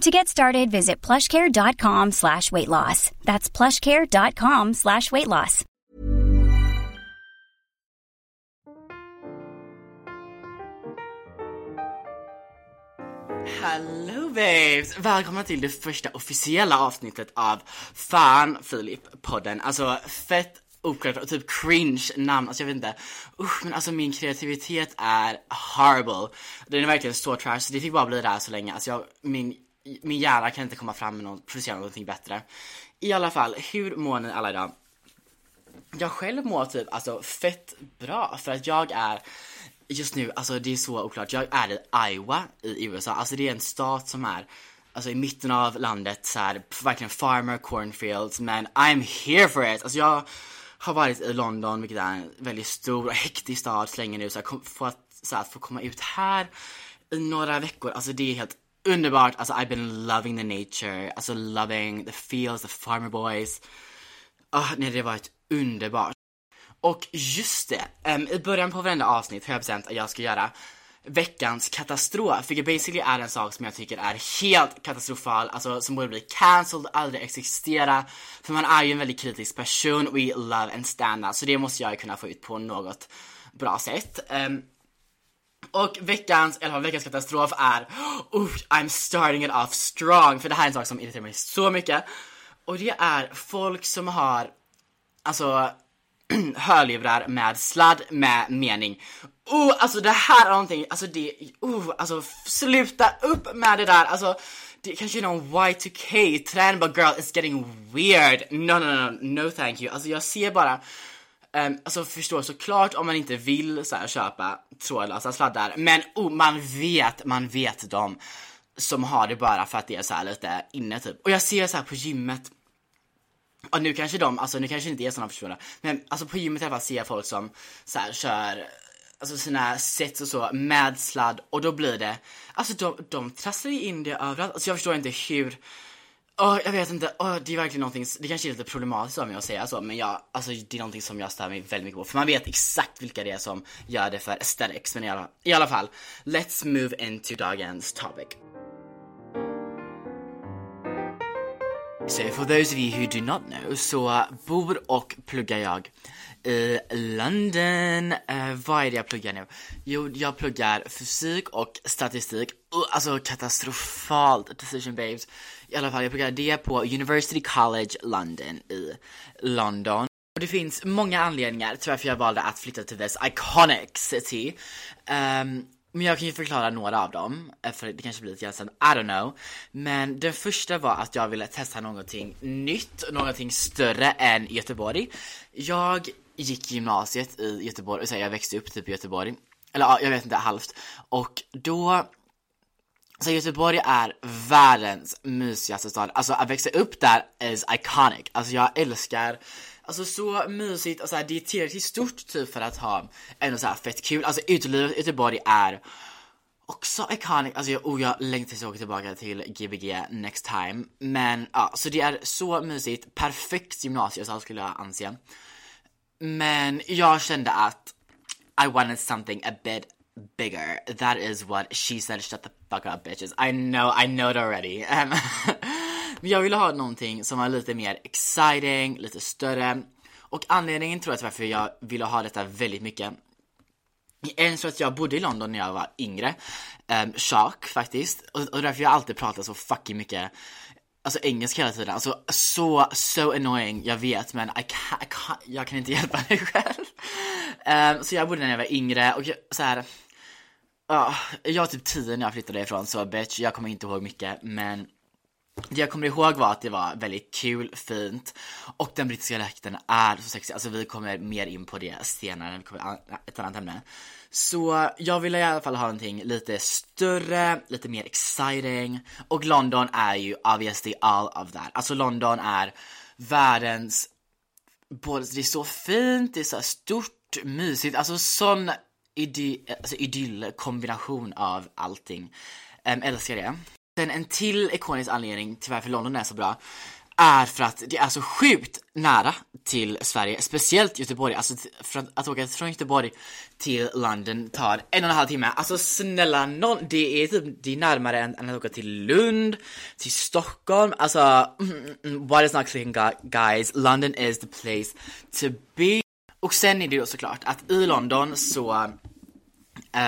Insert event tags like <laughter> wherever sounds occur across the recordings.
To get started, visit plushcare.com slash weight loss. That's plushcare.com slash weight loss. Hello babes! Välkomna till det första officiella avsnittet av Fan Filip-podden. Alltså fett oklart och typ cringe namn, alltså jag vet inte. Usch, men alltså min kreativitet är horrible. Den är verkligen så trash, så det fick bara bli det här så länge. Alltså jag, min, min hjärna kan inte komma fram med något, producera någonting bättre. I alla fall, hur mår ni alla idag? Jag själv mår typ alltså fett bra för att jag är just nu, alltså det är så oklart. Jag är i Iowa i USA, alltså det är en stat som är alltså i mitten av landet så här, verkligen farmer cornfields men I'm here for it. Alltså jag har varit i London vilket är en väldigt stor och hektisk stad så länge nu så här, för att, så här, att få komma ut här i några veckor, alltså det är helt underbart. Alltså I've been loving the nature, alltså loving the feels, the farmer boys. Ah, nej det har varit underbart. Och just det, um, i början på varenda avsnitt har jag bestämt att jag ska göra veckans katastrof, vilket basically är en sak som jag tycker är helt katastrofal, alltså som borde bli cancelled, aldrig existera. För man är ju en väldigt kritisk person, we love and stand out, så det måste jag kunna få ut på något bra sätt. Um, och veckans, eller veckans katastrof är, oh, I'm starting it off strong, för det här är en sak som irriterar mig så mycket. Och det är folk som har, alltså <clears throat> hörlurar med sladd med mening. Oh, alltså det här är någonting, alltså det, oh, alltså sluta upp med det där, alltså det kanske är någon Y2K-trend, but girl it's getting weird. No, no, no, no thank you. Alltså jag ser bara, um, alltså förstår såklart om man inte vill så här, köpa trådlösa sladdar, men oh, man vet, man vet dem som har det bara för att det är så här lite inne typ. Och jag ser så här på gymmet, och nu kanske de, alltså nu kanske inte är sådana personer, men alltså på gymmet i alla fall ser jag folk som så här, kör alltså sina sets och så med sladd och då blir det, alltså de, de trasslar ju in det överallt. Alltså jag förstår inte hur, oh, jag vet inte, oh, det är verkligen någonting, det kanske är lite problematiskt av mig att säga så men jag, alltså det är någonting som jag stör mig väldigt mycket på. För man vet exakt vilka det är som gör det för aesthetics. Men i alla, i alla fall, let's move into dagens topic. So for those of you who do not know så bor och pluggar jag i London. Uh, vad är det jag pluggar nu? Jo, jag pluggar fysik och statistik. Uh, alltså katastrofalt decision babes. I alla fall, jag pluggar det på University College London i London. Och det finns många anledningar till varför jag valde att flytta till this iconic city. Um, men jag kan ju förklara några av dem, eh, för det kanske blir lite grann I don't know. Men den första var att jag ville testa någonting nytt, någonting större än Göteborg. Jag gick gymnasiet i Göteborg, så jag växte upp typ i Göteborg. Eller ja, jag vet inte, halvt. Och då så Göteborg är världens mysigaste stad. Alltså att växa upp där is iconic. Alltså jag älskar Alltså så mysigt och så här, det är tillräckligt stort typ för att ha ändå så här fett kul. Alltså utelivet i Göteborg är också iconic, alltså jag, oh, jag längtar tills jag åker tillbaka till Gbg next time. Men ja, så det är så mysigt, perfekt gymnasiestad skulle jag anse men jag kände att I wanted something a bit bigger. That is what she said, shut the fuck up bitches. I know, I know it already. <laughs> Um, men jag ville ha någonting som var lite mer exciting, lite större. Och anledningen tror jag till varför jag ville ha detta väldigt mycket en så att jag bodde i London när jag var yngre, um, shock faktiskt, och, och därför jag alltid pratar så fucking mycket Alltså engelska hela tiden, alltså så, so annoying, jag vet men I can't, I can't, jag kan inte <laughs> hjälpa mig själv. Um, så jag bodde när jag var yngre och jag, så här, uh, jag var typ 10 när jag flyttade ifrån så bitch, jag kommer inte ihåg mycket men det jag kommer ihåg var att det var väldigt kul, fint och den brittiska dialekten är så sexig. Alltså vi kommer mer in på det senare när vi kommer ett annat ämne. Så jag ville i alla fall ha någonting lite större, lite mer exciting och London är ju obviously all of that. Alltså London är världens, både, det är så fint, det är så stort, mysigt, alltså sån idy, alltså idyllkombination av allting. Um, älskar det. Sen en till ikonisk anledning till varför London är så bra är för att det är så sjukt nära till Sverige, speciellt Göteborg. Alltså för att, åka från Göteborg till London tar en och en halv timme. Alltså snälla någon, det är typ det är närmare än, än att åka till Lund, till Stockholm. Alltså, mm, mm, mm what is not clicking guys? London is the place to be. Och sen är det ju såklart att i London så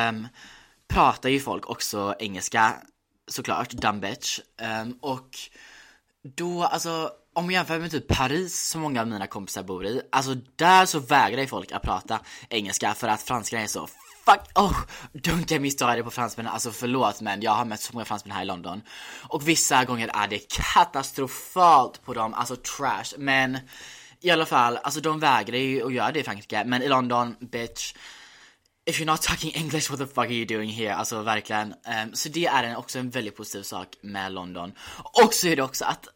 um, pratar ju folk också engelska såklart, dumb bitch. Um, ehm, och då, alltså om jag jämför med typ Paris som många av mina kompisar bor i, alltså där så vägrar ju folk att prata engelska för att franskan är så fuck, oh, don't get me started på fransmännen, alltså förlåt men jag har mött så många fransmän här i London. Och vissa gånger är det katastrofalt på dem, alltså trash, men i alla fall, alltså de vägrar ju att göra det i Frankrike, men i London, bitch, if you're not talking <laughs> English, what the fuck are you doing here? Alltså verkligen. Um, så det är en, också en väldigt positiv sak med London. Och så är det också att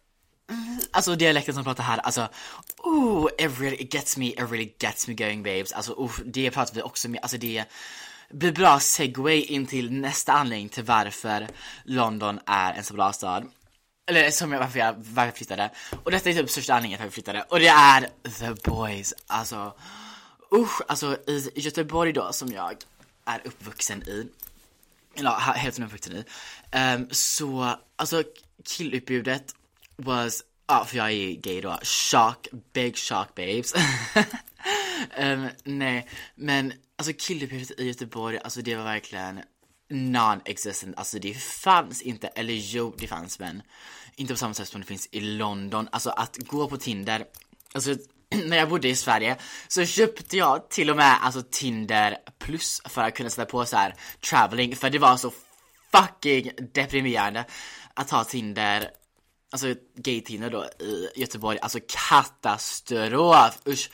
mm, Alltså dialekten som pratar här, alltså oh, it really it gets me, it really gets me going babes. Alltså oh, det pratar vi också med, alltså det blir bra segway in till nästa anledning till varför London är en så bra stad. Eller som jag, varför jag, varför jag flyttade. Och detta är typ största anledningen till varför jag flyttade. Och det är the boys, alltså usch, alltså i Göteborg då som jag är uppvuxen i, eller hälften uppvuxen i, um, så alltså killutbudet was, ja för jag är gay då, shock, big shock babes. um, <laughs> nej, men alltså killutbudet i Göteborg, alltså det var verkligen non-existent, alltså det fanns inte, eller jo det fanns men inte på samma sätt som det finns i London, alltså att gå på Tinder, alltså <clears throat> när jag bodde i Sverige så köpte jag till och med alltså Tinder plus för att kunna sätta på så här traveling för det var så fucking deprimerande att ha Tinder Alltså gay-Tinder då i Göteborg, alltså katastrof, usch!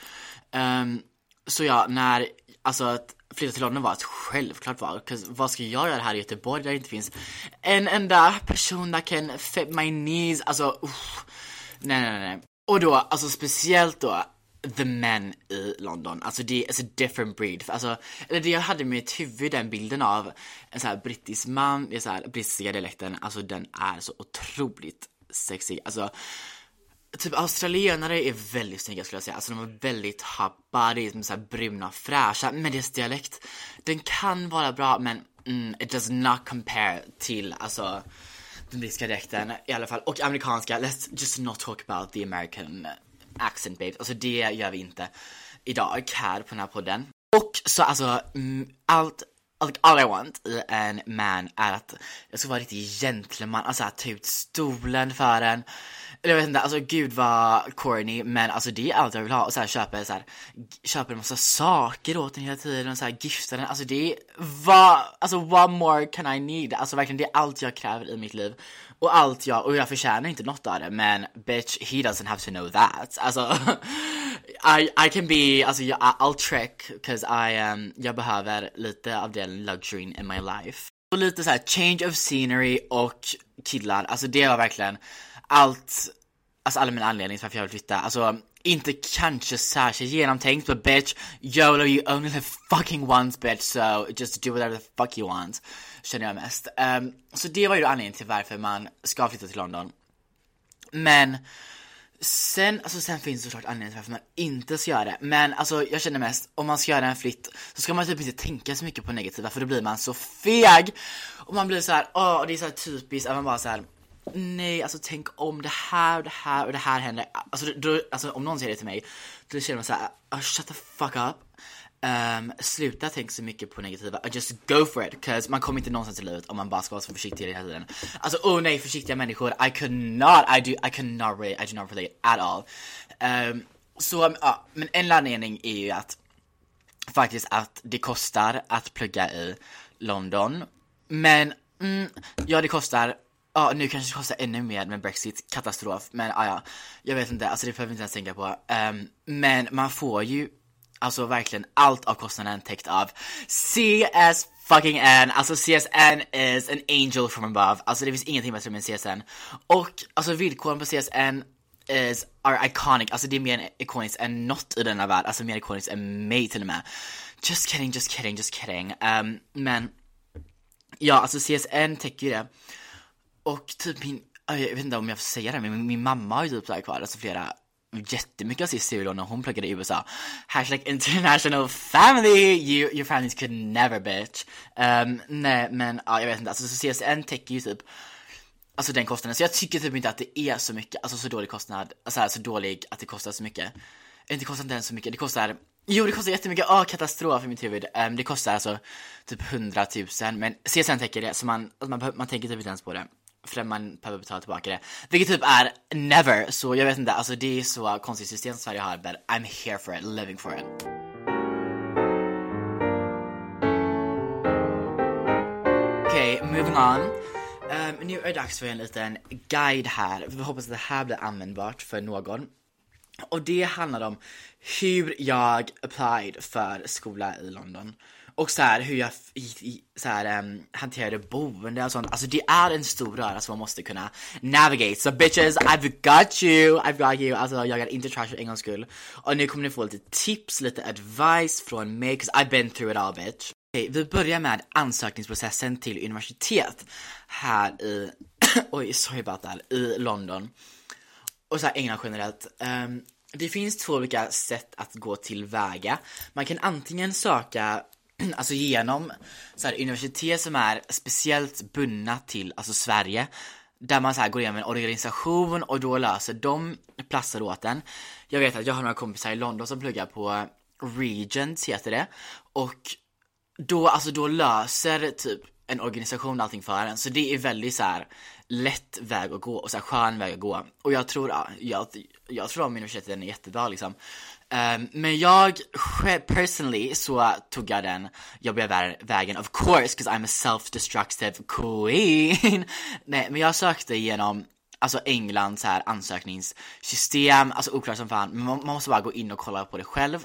Um, Så ja, när, alltså att flytta till London var ett självklart val, vad ska jag göra här i Göteborg där det inte finns en enda person that can fit my knees, alltså usch. Nej nej nej och då, alltså speciellt då the men i London, alltså det är a different breed. Alltså, eller det jag hade i mitt huvud, den bilden av en så här brittisk man, det är så här brittiska dialekten, alltså den är så otroligt sexig. Alltså, typ australienare är väldigt snygga skulle jag säga, alltså de är väldigt hot bodies, så här bruna, fräscha, men deras dialekt, den kan vara bra men mm, it does not compare till, alltså den brittiska dialekten i alla fall, och amerikanska, let's just not talk about the American accent babes, alltså det gör vi inte idag här på den här podden. Och så alltså, mm, allt, like all I want i en man är att jag ska vara riktig gentleman, alltså att ta ut stolen för en. Eller jag vet inte, alltså gud vad corny, men alltså det är allt jag vill ha. Och så här, köper, så här, köper en massa saker åt den hela tiden och så här, gifta den. Alltså det är, vad, alltså what more can I need? Alltså verkligen det är allt jag kräver i mitt liv. Och allt jag, och jag förtjänar inte något av det, men bitch, he doesn't have to know that. Alltså, <laughs> I, I can be, alltså jag, I'll trick, cause I, um, jag behöver lite av den luxuryn in my life. Och lite så här, change of scenery och killar, alltså det var verkligen allt, alltså alla mina anledningar till varför jag vill flytta. Alltså inte kanske särskilt genomtänkt, but bitch, YOLO you only live fucking once bitch, so just do whatever the fuck you want. Känner jag mest. Um, så det var ju anledningen till varför man ska flytta till London. Men Sen, alltså sen finns det såklart anledningar varför man inte ska göra det. Men alltså jag känner mest, om man ska göra en flytt så ska man typ inte tänka så mycket på negativa för då blir man så feg. Och man blir så här, åh, oh, det är så här typiskt att man bara så här. Nej, alltså tänk om det här och det här och det här händer. Alltså, då, alltså om någon säger det till mig, då känner man så här, oh, shut the fuck up. Um, sluta tänka så mycket på negativa, just go for it, cause man kommer inte någonstans i livet om man bara ska vara så försiktig hela tiden. Alltså oh nej, försiktiga människor, I could not, I do, I could not relate, I do not relate at all. Um, så, uh, men en anledning är ju att faktiskt att det kostar att plugga i London. Men, mm, ja det kostar Ja, nu kanske det kostar ännu mer med Brexit, katastrof. Men ja, ja, jag vet inte, alltså det behöver vi inte ens tänka på. Um, men man får ju alltså verkligen allt av kostnaden täckt av CS fucking N, alltså CSN is an angel from above, alltså det finns ingenting bättre med CSN. Och alltså villkoren på CSN is, are iconic, alltså det är mer ikoniskt än något i denna värld, alltså mer ikoniskt än mig till och med. Just kidding, just kidding, just kidding. Um, men ja, alltså CSN täcker ju det. Och typ min, jag vet inte om jag får säga det, men min, min mamma har ju typ såhär kvar, alltså flera jättemycket av sitt studielån när hon pluggade i USA. Hashtag international family, you, your families could never bitch. Um, nej men ja, jag vet inte, alltså så CSN täcker ju typ Alltså den kostnaden, så jag tycker typ inte att det är så mycket, alltså så dålig kostnad, alltså här, så dålig att det kostar så mycket. Eh, inte kostar inte ens så mycket, det kostar Jo det kostar jättemycket, åh oh, katastrof i mitt huvud. Um, det kostar alltså typ 100 000 men CSN täcker det så man, man, man tänker typ inte ens på det förrän man behöver betala tillbaka det. Vilket typ är never, så jag vet inte, alltså det är så konstigt system som Sverige har, but I'm here for it, living for it. Okej, okay, moving on. Um, nu är det dags för en liten guide här. Vi hoppas att det här blir användbart för någon. Och det handlar om hur jag applied för skola i London. Och så här, hur jag så här, um, hanterade boende och sånt. Alltså det är en stor röra som man måste kunna navigate. Så so, bitches, I've got you, I've got you. Alltså jag är inte trash för en gångs skull. Och nu kommer ni få lite tips, lite advice från mig, 'cause I've been through it all bitch. Okay, vi börjar med ansökningsprocessen till universitet här i, <coughs> oj sorry about that, i London. Och så här England generellt. Um, det finns två olika sätt att gå tillväga. Man kan antingen söka <clears throat> alltså genom så här, universitet som är speciellt bundna till alltså Sverige. Där man så här, går igenom en organisation och då löser de platser åt en. Jag vet att jag har några kompisar i London som pluggar på Regents heter det. Och då, alltså då löser typ en organisation allting för en. Så det är väldigt så här lätt väg att gå och så här skön väg att gå. Och jag tror, ja, jag, jag tror om universiteten är jättebra liksom. Um, men jag personally så tog jag den jobbiga vägen of course, because I'm a self-destructive queen. <laughs> Nej, men jag sökte genom alltså Englands här ansökningssystem, alltså oklart som fan, men man, man, måste bara gå in och kolla på det själv.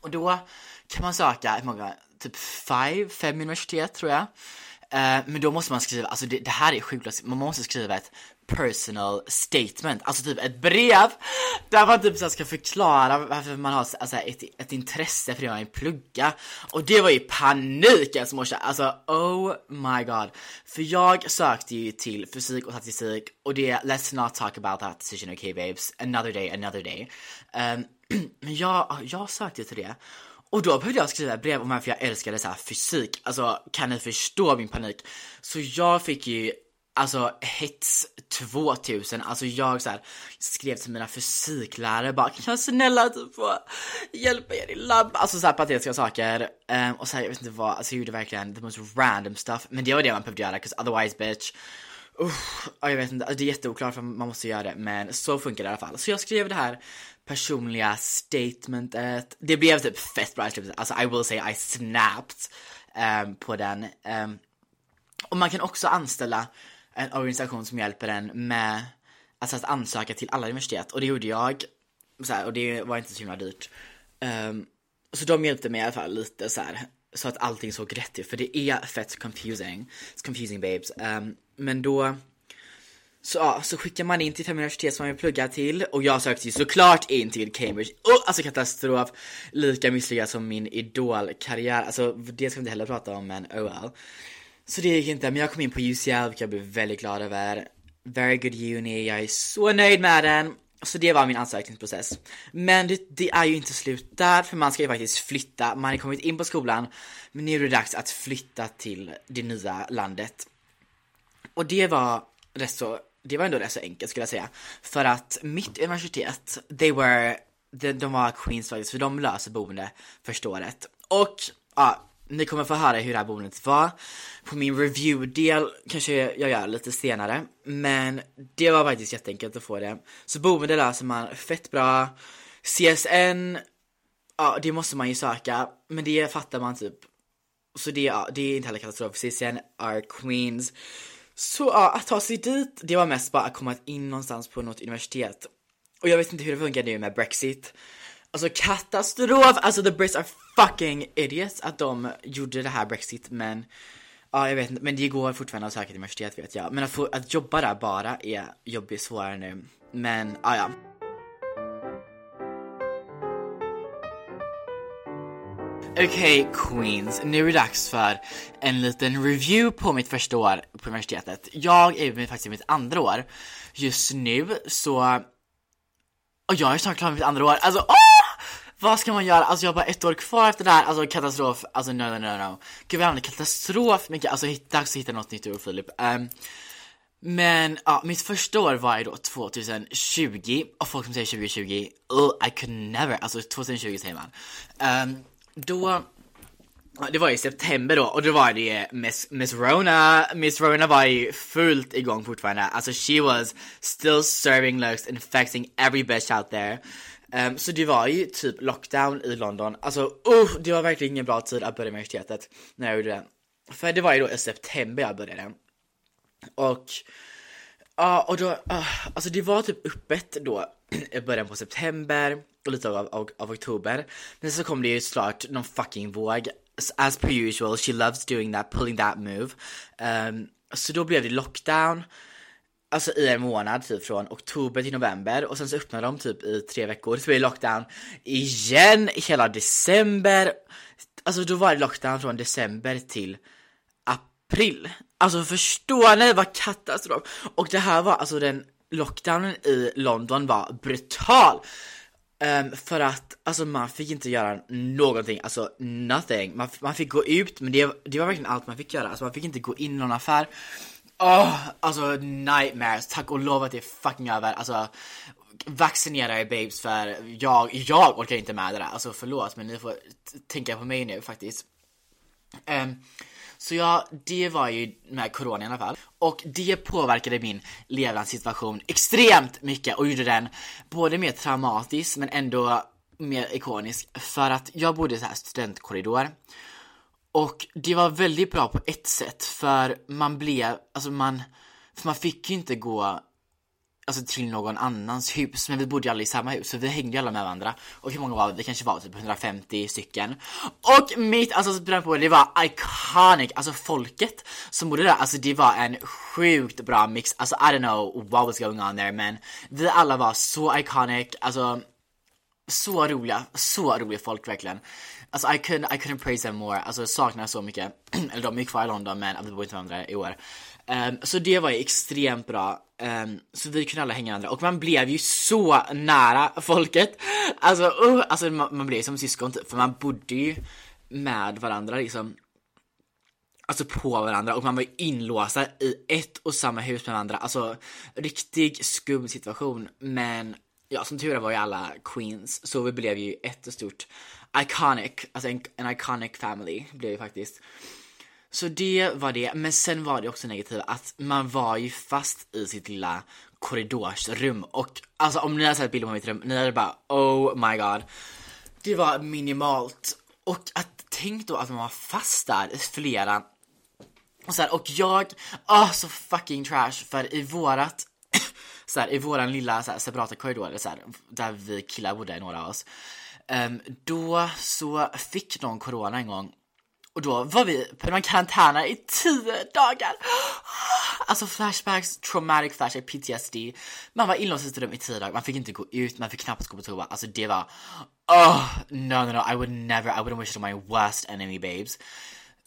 Och då kan man söka, hur många, typ five, fem universitet tror jag. Uh, men då måste man skriva, alltså det, det här är sjukt, alltså, man måste skriva ett personal statement, alltså typ ett brev där man typ så ska förklara varför man har alltså, ett, ett intresse för det man vill plugga. Och det var ju panik alltså morsa, alltså oh my god. För jag sökte ju till fysik och statistik och det, let's not talk about that decision okay babes, another day, another day. Um, <clears throat> men jag, jag sökte till det. Och då behövde jag skriva ett brev om varför jag älskade så fysik. Alltså kan ni förstå min panik? Så jag fick ju Alltså hets 2000, alltså jag så här, skrev till mina fysiklärare bara kan jag snälla typ få hjälpa er i labb? Alltså såhär patetiska saker. Um, och så här, jag vet inte vad, alltså jag gjorde verkligen the most random stuff. Men det var det man behövde göra, 'cause otherwise bitch Uh, jag vet inte, alltså, det är jätteoklart för man måste göra det, men så funkar det i alla fall. Så jag skrev det här personliga statementet. Det blev typ fett bra i slutet, alltså I will say I snapped um, på den. Um, och man kan också anställa en organisation som hjälper en med alltså, att ansöka till alla universitet och det gjorde jag. Så här, och det var inte så himla dyrt. Um, så de hjälpte mig i alla fall lite så här, så att allting såg rätt ut för det är fett confusing. It's confusing babes. Um, men då så, ja, så skickar man in till fem universitet som man vill plugga till och jag sökte ju såklart in till Cambridge. Oh, alltså katastrof! Lika misslyckad som min idolkarriär. Alltså det ska vi inte heller prata om men oh well. Så det gick inte, men jag kom in på UCL vilket jag blev väldigt glad över. Very good uni, jag är så nöjd med den. Så det var min ansökningsprocess. Men det, det, är ju inte slut där, för man ska ju faktiskt flytta. Man har kommit in på skolan, men nu är det dags att flytta till det nya landet. Och det var rätt så, det var ändå rätt så enkelt skulle jag säga. För att mitt universitet, they were, de, de var Queens faktiskt, för de löser boende första året. Och ja, ni kommer få höra hur det här boendet var. På min review-del kanske jag gör lite senare. Men det var faktiskt jätteenkelt att få det. Så boende löser man fett bra. CSN, ja det måste man ju söka. Men det fattar man typ. Så det, ja, det är inte heller katastrof. CSN are queens. Så ja, att ta sig dit, det var mest bara att komma in någonstans på något universitet. Och jag vet inte hur det funkar nu med Brexit. Alltså katastrof! Alltså the Brits are fucking idiots att de gjorde det här Brexit men Ja jag vet inte, men det går fortfarande att söka till universitet vet jag. Men att, få, att jobba där bara är jobbigt svårare nu. Men ja ja. Okej okay, Queens, nu är det dags för en liten review på mitt första år på universitetet. Jag är faktiskt i mitt andra år. Just nu så... Och jag är snart klar med mitt andra år, alltså åh! Vad ska man göra? Alltså jag har bara ett år kvar efter det här, alltså katastrof, alltså no no no no. Gud vad jag katastrof. Mycket, alltså dags att hitta något nytt ur Filip. Um, Men ja, mitt första år var ju då 2020, och folk som säger 2020, oh, I could never, alltså 2020 säger man. Um, Då det var i september då och då var det Miss, Miss Rona, Miss Rona var ju fullt igång fortfarande, alltså she was still serving looks, and infecting every bitch out there Um, så det var ju typ lockdown i London. Alltså uh, det var verkligen ingen bra tid att börja universitetet när jag gjorde det. För det var ju då i september jag började. Och ja, uh, och då, uh, alltså det var typ öppet då i början på september och lite av, av, av oktober. Men så kom det ju såklart någon fucking våg. As per usual, she loves doing that, pulling that move. Um, så då blev det lockdown alltså i en månad, typ från oktober till november och sen så öppnade de typ i tre veckor, så blev det lockdown igen hela december. Alltså då var det lockdown från december till april. Alltså förstår ni vad katastrof? Och det här var alltså den lockdownen i London var brutal. Um, för att alltså man fick inte göra någonting, alltså nothing. Man, man fick gå ut men det, det var verkligen allt man fick göra, alltså man fick inte gå in i någon affär. Oh, alltså nightmares, tack och lov att det är fucking över, alltså Vaccinera er babes för jag, jag orkar inte med det där, alltså förlåt men ni får tänka på mig nu faktiskt. Um, så ja, det var ju med corona i alla fall. Och det påverkade min levnadssituation extremt mycket och gjorde den både mer traumatisk men ändå mer ikonisk. För att jag bodde i så här studentkorridor. Och det var väldigt bra på ett sätt för man blev, alltså man, för man fick ju inte gå Alltså till någon annans hus, men vi bodde ju alla i samma hus så vi hängde ju alla med varandra. Och hur många var vi? Vi kanske var typ 150 stycken. Och mitt, alltså på det var iconic, alltså folket som bodde där, alltså det var en sjukt bra mix. Alltså I don't know what was going on there men vi alla var så iconic, alltså så roliga, så roliga folk verkligen. Alltså I couldn't, I couldn't praise them more, alltså saknar så mycket. <clears throat> Eller de är kvar i London men vi bor inte med varandra i år. Um, Så det var ju extremt bra um, Så vi kunde alla hänga med varandra och man blev ju så nära folket. Alltså, uh, alltså man, man blev som syskon typ, för man bodde ju med varandra liksom. Alltså på varandra. Och man var ju inlåsta i ett och samma hus med varandra. Alltså riktig skum situation. Men Ja som tur var ju alla queens. Så vi blev ju ett stort iconic, alltså en, en iconic family blev vi faktiskt. Så det var det, men sen var det också negativt att man var ju fast i sitt lilla korridorsrum. Och alltså om ni har sett bilder på mitt rum, ni hade bara oh my god. Det var minimalt. Och att tänk då att man var fast där i flera. Och, så här, och jag, ah oh, så fucking trash. För i vårat <coughs> så här, i våran lilla så här, separata korridor, så här, där vi killar bodde, några av oss. Um, då så fick någon corona en gång och då var vi på en i tio dagar. Alltså flashbacks, traumatic flashback, PTSD. Man var inlåst i sitt rum i tio dagar, man fick inte gå ut, man fick knappt gå på toa. Alltså det var, oh, no no no, I would never, I wouldn't wish it on my worst enemy babes.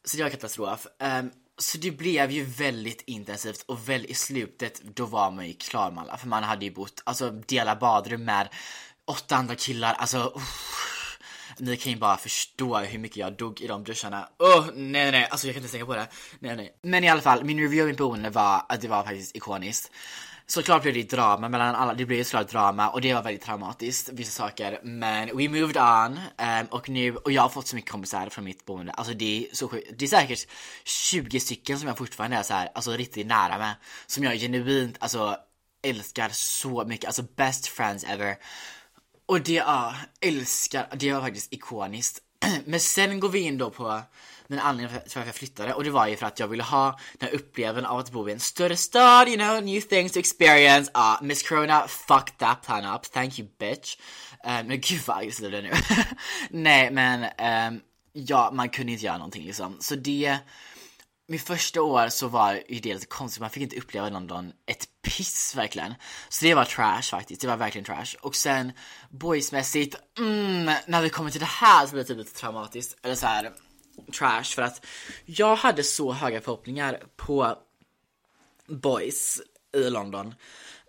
Så det var katastrof. Um, så det blev ju väldigt intensivt och väl i slutet då var man ju klar med alla för man hade ju bott, alltså dela badrum med åtta andra killar, alltså uff. Ni kan ju bara förstå hur mycket jag dog i de duscharna. Åh, oh, nej nej, alltså jag kan inte tänka på det. Nej nej. Men i alla fall, min review av mitt boende var att det var faktiskt ikoniskt. Såklart blev det drama mellan alla, det blev såklart drama och det var väldigt traumatiskt, vissa saker. Men we moved on um, och nu, och jag har fått så mycket kompisar från mitt boende. Alltså det är så sjukt. Det är säkert 20 stycken som jag fortfarande är så här, alltså riktigt nära med. Som jag genuint, alltså älskar så mycket, alltså best friends ever. Och det, är, älskar, det var faktiskt ikoniskt. <clears throat> Men sen går vi in då på den anledningen till varför jag flyttade och det var ju för att jag ville ha den här upplevelsen av att bo i en större stad, you know, new things to experience. ah, Miss Corona fuck that plan up, thank you bitch. Um, men gud vad aggressiv det nu. <laughs> Nej men, um, ja man kunde inte göra någonting liksom. Så det, mitt första år så var ju det lite konstigt, man fick inte uppleva London ett piss verkligen. Så det var trash faktiskt, det var verkligen trash. Och sen boysmässigt, mm, när vi kommer till det här så blir det typ lite traumatiskt. Eller så här trash för att jag hade så höga förhoppningar på boys i London.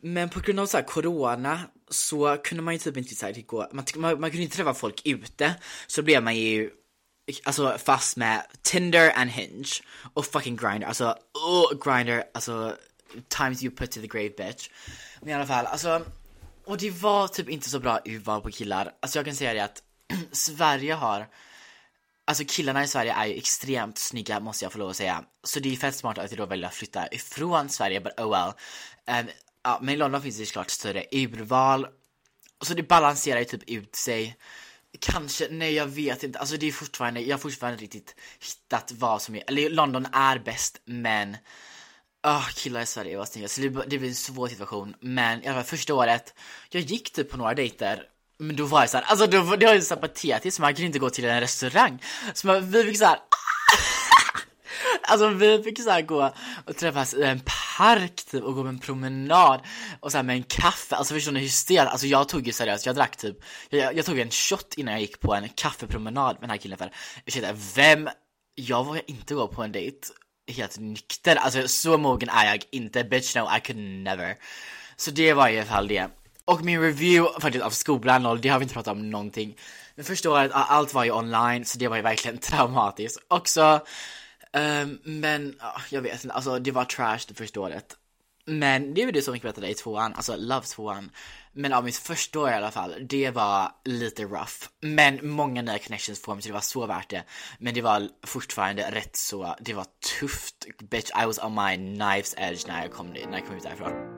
Men på grund av så här corona så kunde man ju typ inte så här, gå, man, man, man kunde inte träffa folk ute. Så blev man ju alltså fast med Tinder and Hinge och fucking Grindr, alltså oh, Grindr, alltså times you put to the grave bitch. Men i alla fall, alltså och det var typ inte så bra urval på killar. Alltså jag kan säga det att <clears throat> Sverige har Alltså killarna i Sverige är ju extremt snygga måste jag få lov att säga. Så det är fett smart att jag då väljer att flytta ifrån Sverige, but oh well. Um, ja, men i London finns det såklart större urval. Så det balanserar ju typ ut sig. Kanske, nej jag vet inte. Alltså det är fortfarande, jag har fortfarande riktigt hittat vad som är, eller London är bäst men Oh, killar i Sverige var snygga, så det, det blir en svår situation. Men i alla fall första året, jag gick typ på några dejter men då var det såhär, alltså då, det var ju så patetiskt, man kunde inte gå till en restaurang. Så man, vi fick såhär Alltså vi fick såhär gå och träffas i en park typ och gå på en promenad och såhär med en kaffe, alltså förstår ni hur alltså jag tog ju seriöst, jag drack typ, jag, jag tog en shot innan jag gick på en kaffepromenad med den här killen för, ursäkta, vem, jag vågar inte gå på en dejt helt nykter, alltså så mogen är jag inte, bitch no I could never. Så det var i alla fall det. Och min review faktiskt av skolan, och det har vi inte pratat om någonting. Men första året, allt var ju online, så det var ju verkligen <laughs> traumatiskt. Också, um, men uh, jag vet inte, alltså det var trash det första året. Men det är det så mycket bättre i tvåan, alltså love tvåan. Men av mitt första år i alla fall, det var lite rough. Men många nya connections på mig så det var så värt det. Men det var fortfarande rätt så, det var tufft. Bitch, I was on my knife's edge när jag kom, när jag kom ut därifrån.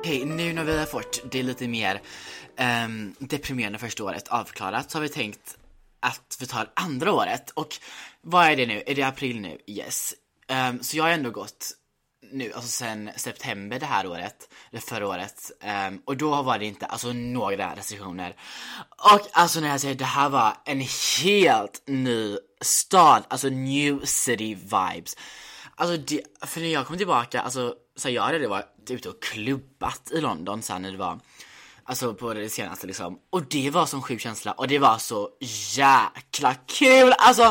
Okej, okay, nu när vi har fått det lite mer um, deprimerande första året avklarat så har vi tänkt att vi tar andra året. Och vad är det nu? Är det april nu? Yes. Um, så jag har ändå gått nu, alltså sen september det här året, eller förra året. Um, och då var det inte, alltså några restriktioner. Och alltså när jag säger det här var en helt ny stad, alltså new city vibes. Alltså det, för när jag kom tillbaka, alltså så jag hade varit ute och klubbat i London sen när det var Alltså på det senaste liksom. Och det var sån sjuk känsla och det var så jäkla kul! Alltså,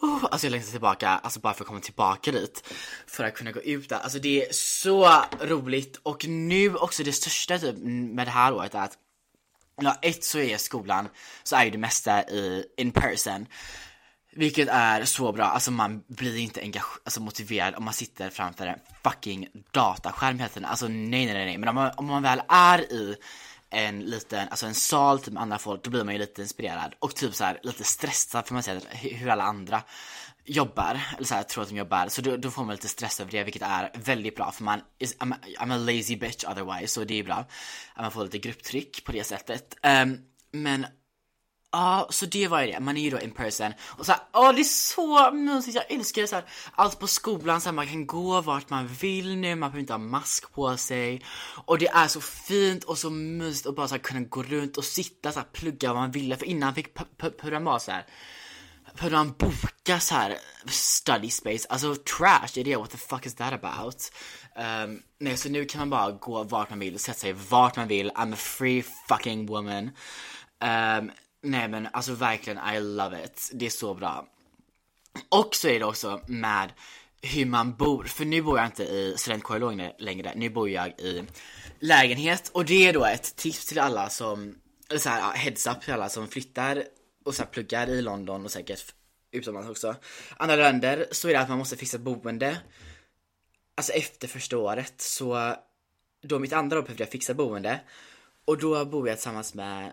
oh, alltså jag längtar tillbaka, alltså bara för att komma tillbaka dit. För att kunna gå ut där. Alltså det är så roligt och nu också det största typ med det här året är att Ja, ett så är skolan, så är ju det mesta i in person. Vilket är så bra, alltså man blir inte engage- alltså motiverad om man sitter framför en fucking dataskärm hela tiden. Alltså nej nej nej, men om man, om man väl är i en liten, alltså en sal typ med andra folk, då blir man ju lite inspirerad och typ så här lite stressad för man ser hur alla andra jobbar, eller så här, tror att de jobbar, så då, då får man lite stress över det vilket är väldigt bra för man, is, I'm, I'm a lazy bitch otherwise, så det är bra. Att man får lite grupptryck på det sättet. Um, men Ja, så det var ju det. Man är ju då in person. Och så ja åh det är så mysigt, jag älskar det så här. Allt på skolan, så här, man kan gå vart man vill nu, man behöver inte ha mask på sig. Och det är så fint och så mysigt att bara så här, kunna gå runt och sitta så här, plugga vad man ville. För innan fick behövde vara så här behövde man boka så här study space, alltså trash, är det, what the fuck is that about? Um, nej, så nu kan man bara gå vart man vill, sätta sig vart man vill, I'm a free fucking woman. Um, Nej men alltså verkligen, I love it. Det är så bra. Och så är det också med hur man bor, för nu bor jag inte i studentkorridoren längre, nu bor jag i lägenhet och det är då ett tips till alla som, eller så här, heads up till alla som flyttar och så här, pluggar i London och säkert utomlands också. Andra länder så är det att man måste fixa boende, alltså efter första året så, då mitt andra år behövde jag fixa boende och då bor jag tillsammans med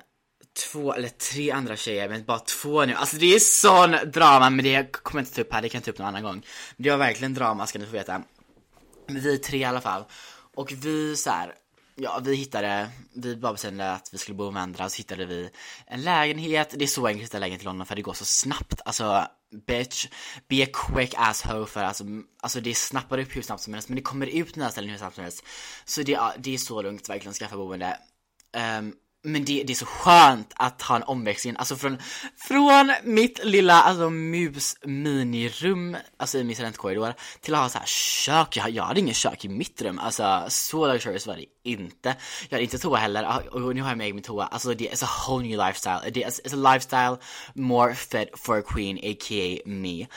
två eller tre andra tjejer, men bara två nu. Alltså det är sån drama, men det kommer jag inte ta upp här, det kan jag ta upp någon annan gång. Men det var verkligen drama ska ni få veta. Men vi tre i alla fall. Och vi så här, ja vi hittade, vi bara bestämde att vi skulle bo med andra, så hittade vi en lägenhet. Det är så enkelt att hitta lägenhet i London för det går så snabbt. Alltså bitch, be a quick asshole för alltså, alltså det snappar upp hur snabbt som helst men det kommer ut nya ställen hur snabbt som helst. Så det, det är så lugnt verkligen att skaffa boende. Um, men det, det, är så skönt att ha en omväxling, alltså från, från mitt lilla alltså mus minirum, alltså i min studentkorridor, till att ha så här kök, jag, jag hade ingen kök i mitt rum, alltså så luxurious var det inte. Jag hade inte toa heller, ah, och nu har jag med min toa, alltså det är a whole new lifestyle, det är a lifestyle more fit for a queen, a.k.a. me.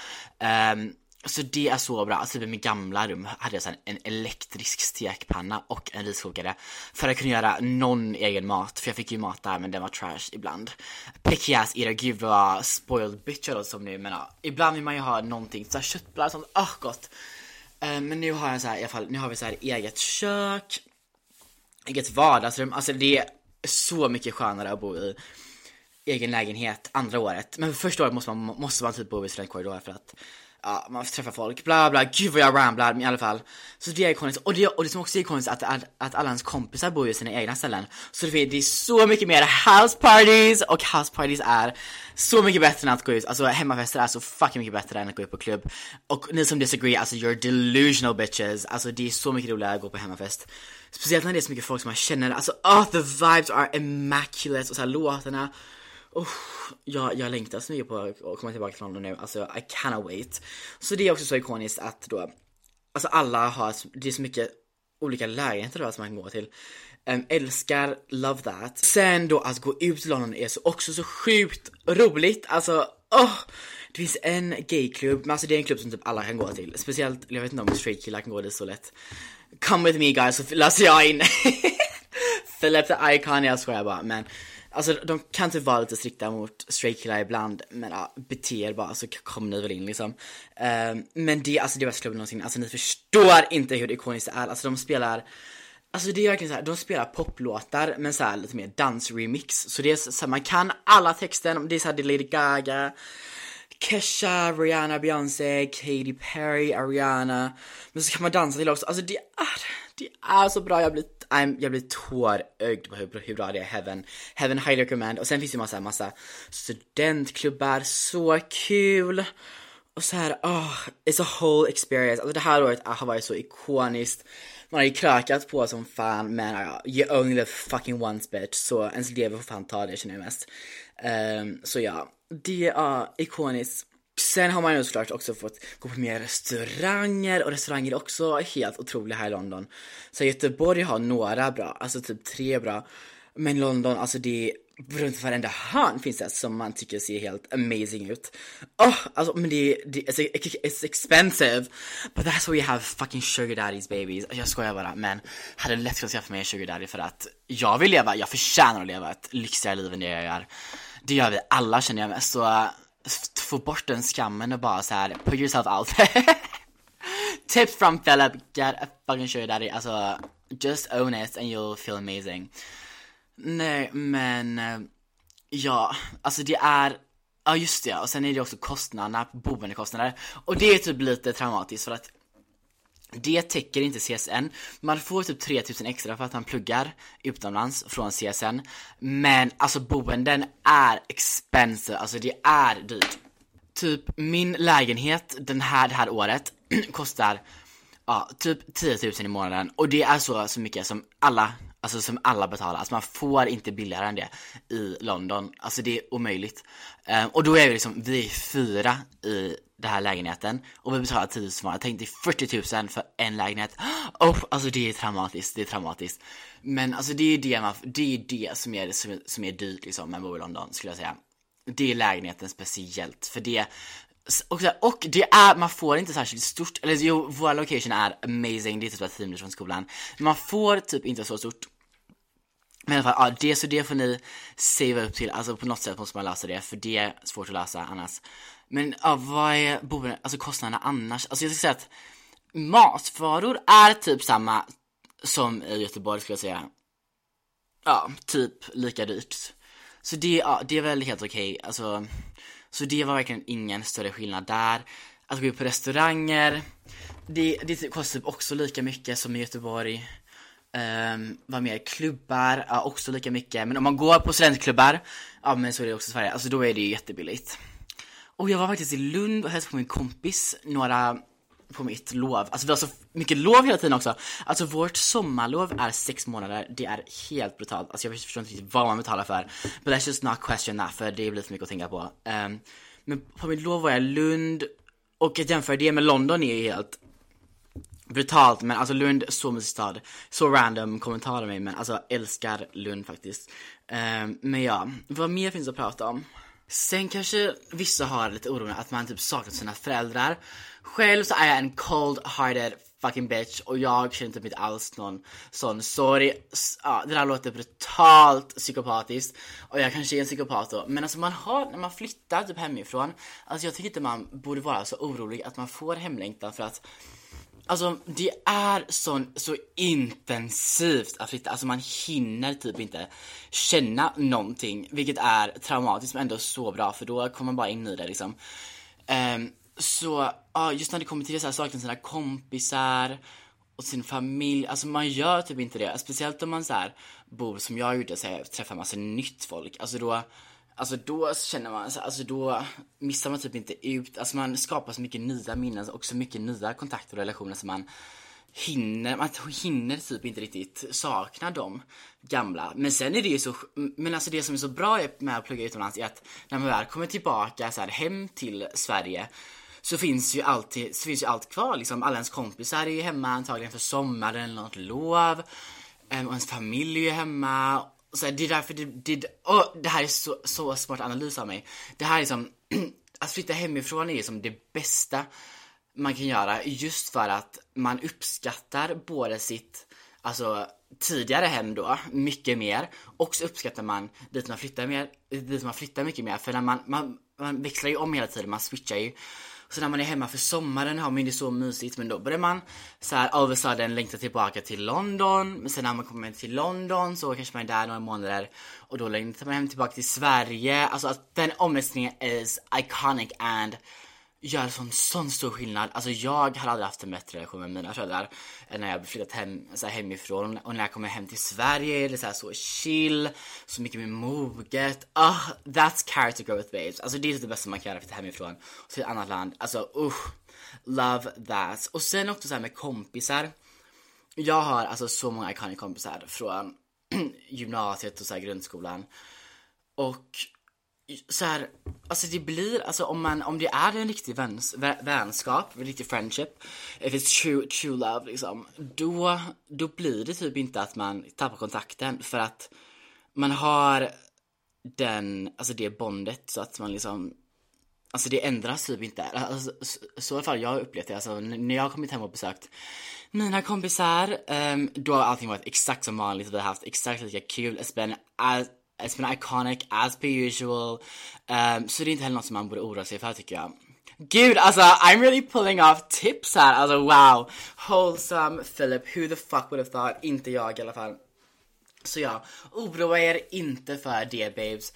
Um, så det är så bra, alltså i mitt gamla rum hade jag så en elektrisk stekpanna och en riskokare för att kunna göra någon egen mat, för jag fick ju mat där men den var trash ibland. Picky ass era, gud vad spoiled bitch jag som nu men ja, ibland vill man ju ha någonting, såhär köttbullar och sånt, ah oh, gott. Uh, men nu har jag så här, i alla fall, nu har vi så här eget kök, eget vardagsrum, alltså det är så mycket skönare att bo i egen lägenhet andra året. Men första året måste man, måste man typ bo i studentkorridor för att ja, man får träffa folk, bla bla, gud vad jag ramblar, men i alla fall. Så det är ikoniskt, och det, och det som också är ikoniskt att, att, att alla ens kompisar bor i sina egna ställen. Så det, det är så mycket mer house parties, och house parties är så mycket bättre än att gå ut, alltså hemmafester är så fucking mycket bättre än att gå ut på klubb. Och ni som disagree, alltså you're delusional bitches, alltså det är så mycket roligare att gå på hemmafest. Speciellt när det är så mycket folk som man känner, alltså oh the vibes are immaculate och så här låtarna Oh, jag, jag längtar så mycket på att komma tillbaka till London nu, alltså I cannot wait. Så det är också så ikoniskt att då, alltså alla har, det är så mycket olika lägenheter då som man kan gå till. Um, älskar, love that. Sen då att gå ut till London är så också så sjukt roligt, alltså oh, det finns en gayklubb, men alltså det är en klubb som typ alla kan gå till. Speciellt, jag vet inte om straight killar kan gå dit så lätt. Come with me guys så löser jag in. <laughs> Philip the Icon, jag skojar bara men Alltså de kan typ vara lite strikta mot straight killar ibland, men ja, bete er bara så kommer ni väl in liksom. Um, men det, alltså det är bästa klubben någonsin, alltså ni förstår inte hur ikoniskt det är, alltså de spelar Alltså det är verkligen så här, de spelar poplåtar men så här, lite mer dansremix. Så det är så här, man kan alla texten, det är såhär det är Lady Gaga, Kesha, Rihanna, Beyoncé, Katy Perry, Ariana. Men så kan man dansa till också, alltså det är, ah, det är så bra, jag blir I'm, jag blir tårögd på hur, hur bra det är, Heaven. Heaven highly recommend. Och sen finns det massa, massa studentklubbar, så kul. Och så här, oh, it's a whole experience. Alltså det här året ah, har varit så ikoniskt. Man har ju krökat på som fan, men uh, you only live fucking once bitch. Så ens lever får fan ta det känner jag mest. Um, så ja, det är uh, ikoniskt. Sen har man ju såklart också fått gå på mer restauranger och restauranger är också helt otroliga här i London. Så Göteborg har några bra, alltså typ tre bra. Men London, alltså det är runt varenda hörn finns det som man tycker ser helt amazing ut. Oh, alltså men det, det it's, it's expensive. But that's why we have fucking sugar daddies babies. Jag skojar bara men hade lätt kunnat skaffa mig en sugar daddy för att jag vill leva, jag förtjänar att leva ett lyxigare liv än det jag gör. Det gör vi alla känner jag mest Så få bort den skammen och bara så här, put yourself out Tips from Philip, get a fucking sugar daddy. Alltså just own it and you'll feel amazing. Nej, men eh, ja, alltså det är Ja just det, och sen är det också kostnaderna, boendekostnader. Och det är typ lite traumatiskt för att det täcker inte CSN. Man får typ 3000 extra för att man pluggar utomlands från CSN. Men alltså boenden är expensive, alltså det är dyrt. Typ min lägenhet den här, det här året <clears throat> kostar ja, typ 10 000 i månaden och det är så, så mycket som alla Alltså som alla betalar, alltså man får inte billigare än det i London, alltså det är omöjligt. Um, och då är vi liksom, vi är fyra i den här lägenheten och vi betalar 10 000 jag tänkte 40 000 för en lägenhet. Oh, alltså det är traumatiskt, det är traumatiskt. Men alltså det är det, man, det, är det som, är, som, är, som är dyrt liksom med att bo i London skulle jag säga. Det är lägenheten speciellt, för det och, och det är, man får inte särskilt stort, eller jo, vår location är amazing, det är typ 10 minuter från skolan. Man får typ inte så stort. Men i alla fall, ja, det så det får ni savea upp till, alltså på något sätt måste man lösa det, för det är svårt att lösa annars. Men ja, vad är boende, alltså kostnaderna annars? Alltså jag skulle säga att matvaror är typ samma som i Göteborg skulle jag säga. Ja, typ lika dyrt. Så det, ja, det är väl helt okej, okay. alltså så det var verkligen ingen större skillnad där. Att gå ut på restauranger, det, det kostar typ också lika mycket som i Göteborg. Um, vad mer? Klubbar, ja, också lika mycket. Men om man går på studentklubbar, ja men så är det också i Sverige, alltså då är det ju jättebilligt. Och jag var faktiskt i Lund och hälsade på min kompis några på mitt lov. Alltså vi har så mycket lov hela tiden också. Alltså vårt sommarlov är sex månader. Det är helt brutalt. Alltså jag förstår inte riktigt vad man betalar för. But let's just not question that för det blir för mycket att tänka på. Um, men på mitt lov var jag i Lund och att jämföra det med London är ju helt brutalt men alltså Lund, så mysig stad. Så random kommentarer mig men alltså älskar Lund faktiskt. Um, men ja, vad mer finns att prata om? Sen kanske vissa har lite oro att man typ saknar sina föräldrar. Själv så är jag en cold-hearted fucking bitch och jag känner typ inte alls någon sån sorg. Ja, det där låter brutalt psykopatiskt och jag kanske är en psykopat då. Men alltså man har, när man flyttar typ hemifrån, alltså jag tycker inte man borde vara så orolig att man får hemlängtan för att Alltså det är så, så intensivt att flytta, alltså man hinner typ inte känna någonting, vilket är traumatiskt men ändå så bra för då kommer man bara in i det liksom. Um, så ja, just när det kommer till det så här, sakna sina kompisar och sin familj, alltså man gör typ inte det. Speciellt om man så här, bor som jag gjorde, så här, träffar massa nytt folk. Alltså då, alltså då känner man, alltså då missar man typ inte ut, alltså man skapar så mycket nya minnen och så mycket nya kontakter och relationer som man hinner, man hinner typ inte riktigt sakna de gamla. Men sen är det ju så, men alltså det som är så bra med att plugga utomlands är att när man väl kommer tillbaka så här, hem till Sverige så finns ju alltid, så finns ju allt kvar liksom. Alla ens kompisar är ju hemma antagligen för sommaren eller något lov. Ehm, och ens familj är ju hemma. Så här, det är därför det, det, oh, det här är så, så smart analys av mig. Det här är som, <clears throat> att flytta hemifrån är som det bästa man kan göra just för att man uppskattar både sitt, alltså tidigare hem då, mycket mer. Och så uppskattar man dit man flyttar mer, dit man flyttar mycket mer. För när man, man, man växlar ju om hela tiden, man switchar ju. Så när man är hemma för sommaren har man det så mysigt men då börjar man så här all of a sudden längta tillbaka till London. Men sen när man kommer till London så kanske man är där några månader och då längtar man hem tillbaka till Sverige. Alltså att den omröstningen is iconic and gör sån, sån stor skillnad. Alltså jag har aldrig haft en bättre relation med mina föräldrar än när jag flyttat hem, så här, hemifrån. Och när jag kommer hem till Sverige är det så, här, så chill, så mycket mer moget. Oh, that's character growth babes. Alltså det är det bästa man kan göra, flytta hemifrån till ett annat land. Alltså usch, love that. Och sen också så här med kompisar. Jag har alltså så många iconic kompisar från <clears throat> gymnasiet och så här, grundskolan. Och så här, alltså det blir, alltså om man, om det är en riktig väns, vänskap, en riktig friendship, if it's true, true love liksom, då, då blir det typ inte att man tappar kontakten för att man har den, alltså det bondet så att man liksom Alltså det ändras typ inte. Alltså, så, så i alla fall jag har upplevt det. Alltså när jag har kommit hem och besökt mina kompisar, um, då har allting varit exakt som vanligt. Vi har haft exakt lika kul. It's been, as, it's been iconic as per usual. Um, så det är inte heller något som man borde oroa sig för tycker jag. Gud, alltså I'm really pulling off tips här. Alltså wow. Wholesome Philip, who the fuck would have thought? Inte jag i alla fall. Så ja, oroa er inte för det babes.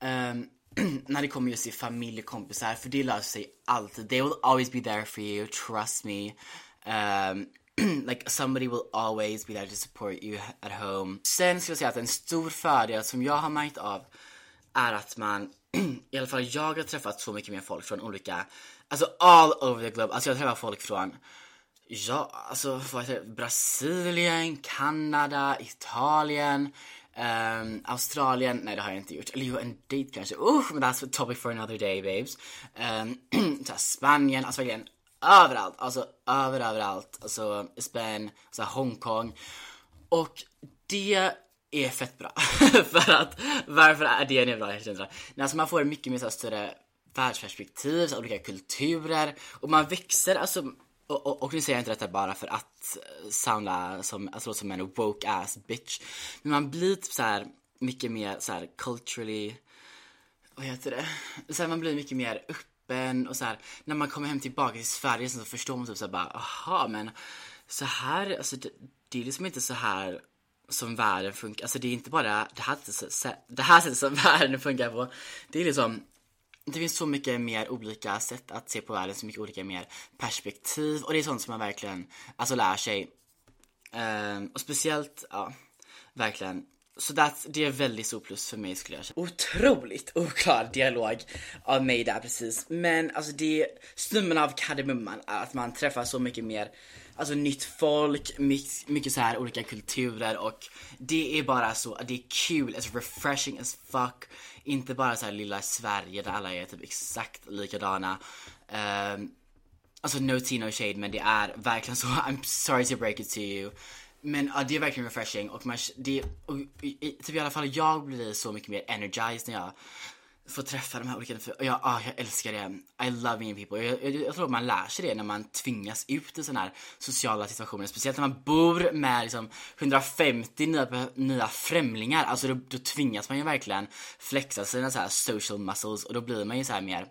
Um, <clears throat> när det kommer just till familjekompisar, för det löser sig alltid. They will always be there for you, trust me. Um, <clears throat> like somebody will always be there to support you at home. Sen ska jag säga att en stor fördel som jag har märkt av är att man, <clears throat> i alla fall jag har träffat så mycket mer folk från olika, alltså all over the globe. Alltså jag träffar folk från Ja, alltså vad heter det? Brasilien, Kanada, Italien, um, Australien. Nej, det har jag inte gjort. Eller jo, en dejt kanske. Usch, men that's a topic for another day, babes. <clears throat> Um, Spanien, alltså verkligen överallt. Alltså över, överallt. Alltså Spanien, alltså Hongkong. Och det är fett bra. <laughs> för att, varför är det en bra känsla? Alltså man får mycket mer så större världsperspektiv, så olika kulturer och man växer alltså och, och, och nu säger jag inte detta bara för att eh, sounda som, alltså som en woke ass bitch. Men man blir typ så här mycket mer så här culturally, vad heter det? Så här, man blir mycket mer upp kroppen och så här, när man kommer hem tillbaka till Sverige så förstår man typ så här bara, aha men så här, alltså det, det är liksom inte så här som världen funkar, alltså det är inte bara det här, det här sättet som <laughs> världen funkar på. Det är liksom det finns så mycket mer olika sätt att se på världen, så mycket olika mer perspektiv och det är sånt som man verkligen, alltså lär sig. Um, och speciellt, ja, verkligen. Så det är väldigt stor plus för mig skulle jag säga. Otroligt oklar dialog av mig där precis. Men alltså det, summan av kardemumman är att man träffar så mycket mer alltså nytt folk, mycket, mycket så här olika kulturer och det är bara så, det är kul, it's refreshing as fuck. Inte bara så här lilla Sverige där alla är typ exakt likadana. Um, alltså no tea no shade men det är verkligen så, I'm sorry to break it to you. Men ja, det är verkligen refreshing och man, det, och, typ i alla fall jag blir så mycket mer energized när jag får träffa de här olika, och jag, ah, jag älskar det. I love meeting people. Jag, jag, jag tror man lär sig det när man tvingas ut i sådana här sociala situationer. Speciellt när man bor med liksom 150 nya, nya främlingar. Alltså då, då tvingas man ju verkligen flexa sina så här social muscles och då blir man ju så här mer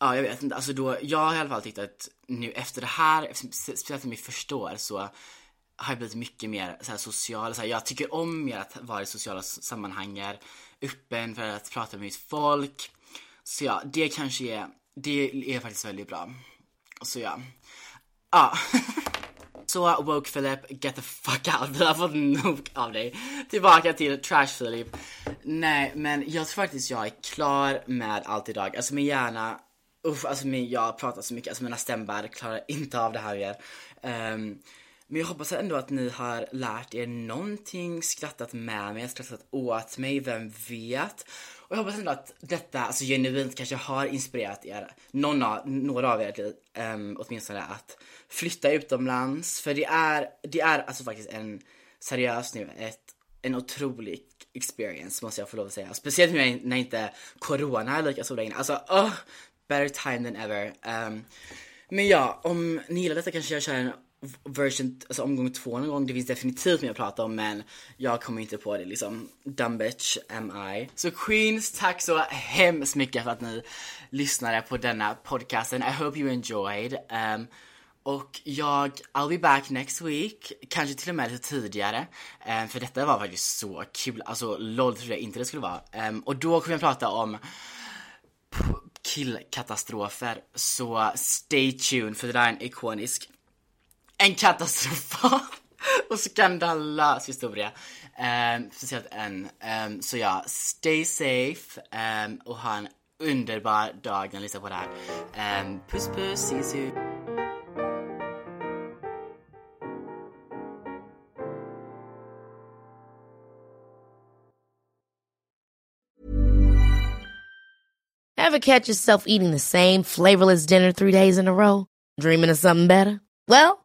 Ja, jag vet inte. Alltså då, jag har i alla fall tyckt att nu efter det här, speciellt för mitt första år, så har jag blivit mycket mer så här, social. Så här, jag tycker om mer att vara i sociala sammanhang öppen för att prata med mitt folk. Så ja, det kanske är, det är faktiskt väldigt bra. Så ja. Ja. <laughs> Så woke Philip, get the fuck out. Vi har fått nog av dig. Tillbaka till trash Philip. Nej, men jag tror faktiskt jag är klar med allt idag. Alltså min hjärna, uff, alltså min, jag pratar så mycket, alltså mina stämband klarar inte av det här mer. Um, ehm, men jag hoppas ändå att ni har lärt er någonting, skrattat med mig, skrattat åt mig, vem vet? Och jag hoppas ändå att detta, alltså genuint kanske har inspirerat er, någon av, några av er um, åtminstone att flytta utomlands. För det är, det är alltså faktiskt en, seriös nu, ett, en otrolig experience måste jag få lov att säga. Speciellt nu när inte corona är lika stor längre. Alltså, oh, better time than ever. Um, men ja, om ni gillar detta kanske jag kör en version, alltså omgång två någon gång. Det finns definitivt mer att prata om men jag kommer inte på det liksom. Dumb bitch am I. Så Queens, tack så hemskt mycket för att ni lyssnade på denna podcasten. I hope you enjoyed. Um, och jag, I'll be back next week, kanske till och med lite tidigare. Um, för detta var faktiskt så kul, alltså LOL trodde jag inte det skulle vara. Um, och då kommer jag prata om killkatastrofer. Så stay tuned för det där är en ikonisk en katastrofal <laughs> och skandalös historia. Um, speciellt en. Um, så ja, stay safe um, och ha en underbar dag när ni lyssnar på det här. Um, puss puss, see you soon. Ever catch yourself eating the same flavorless dinner three days in a row? Dreaming of something better? Well,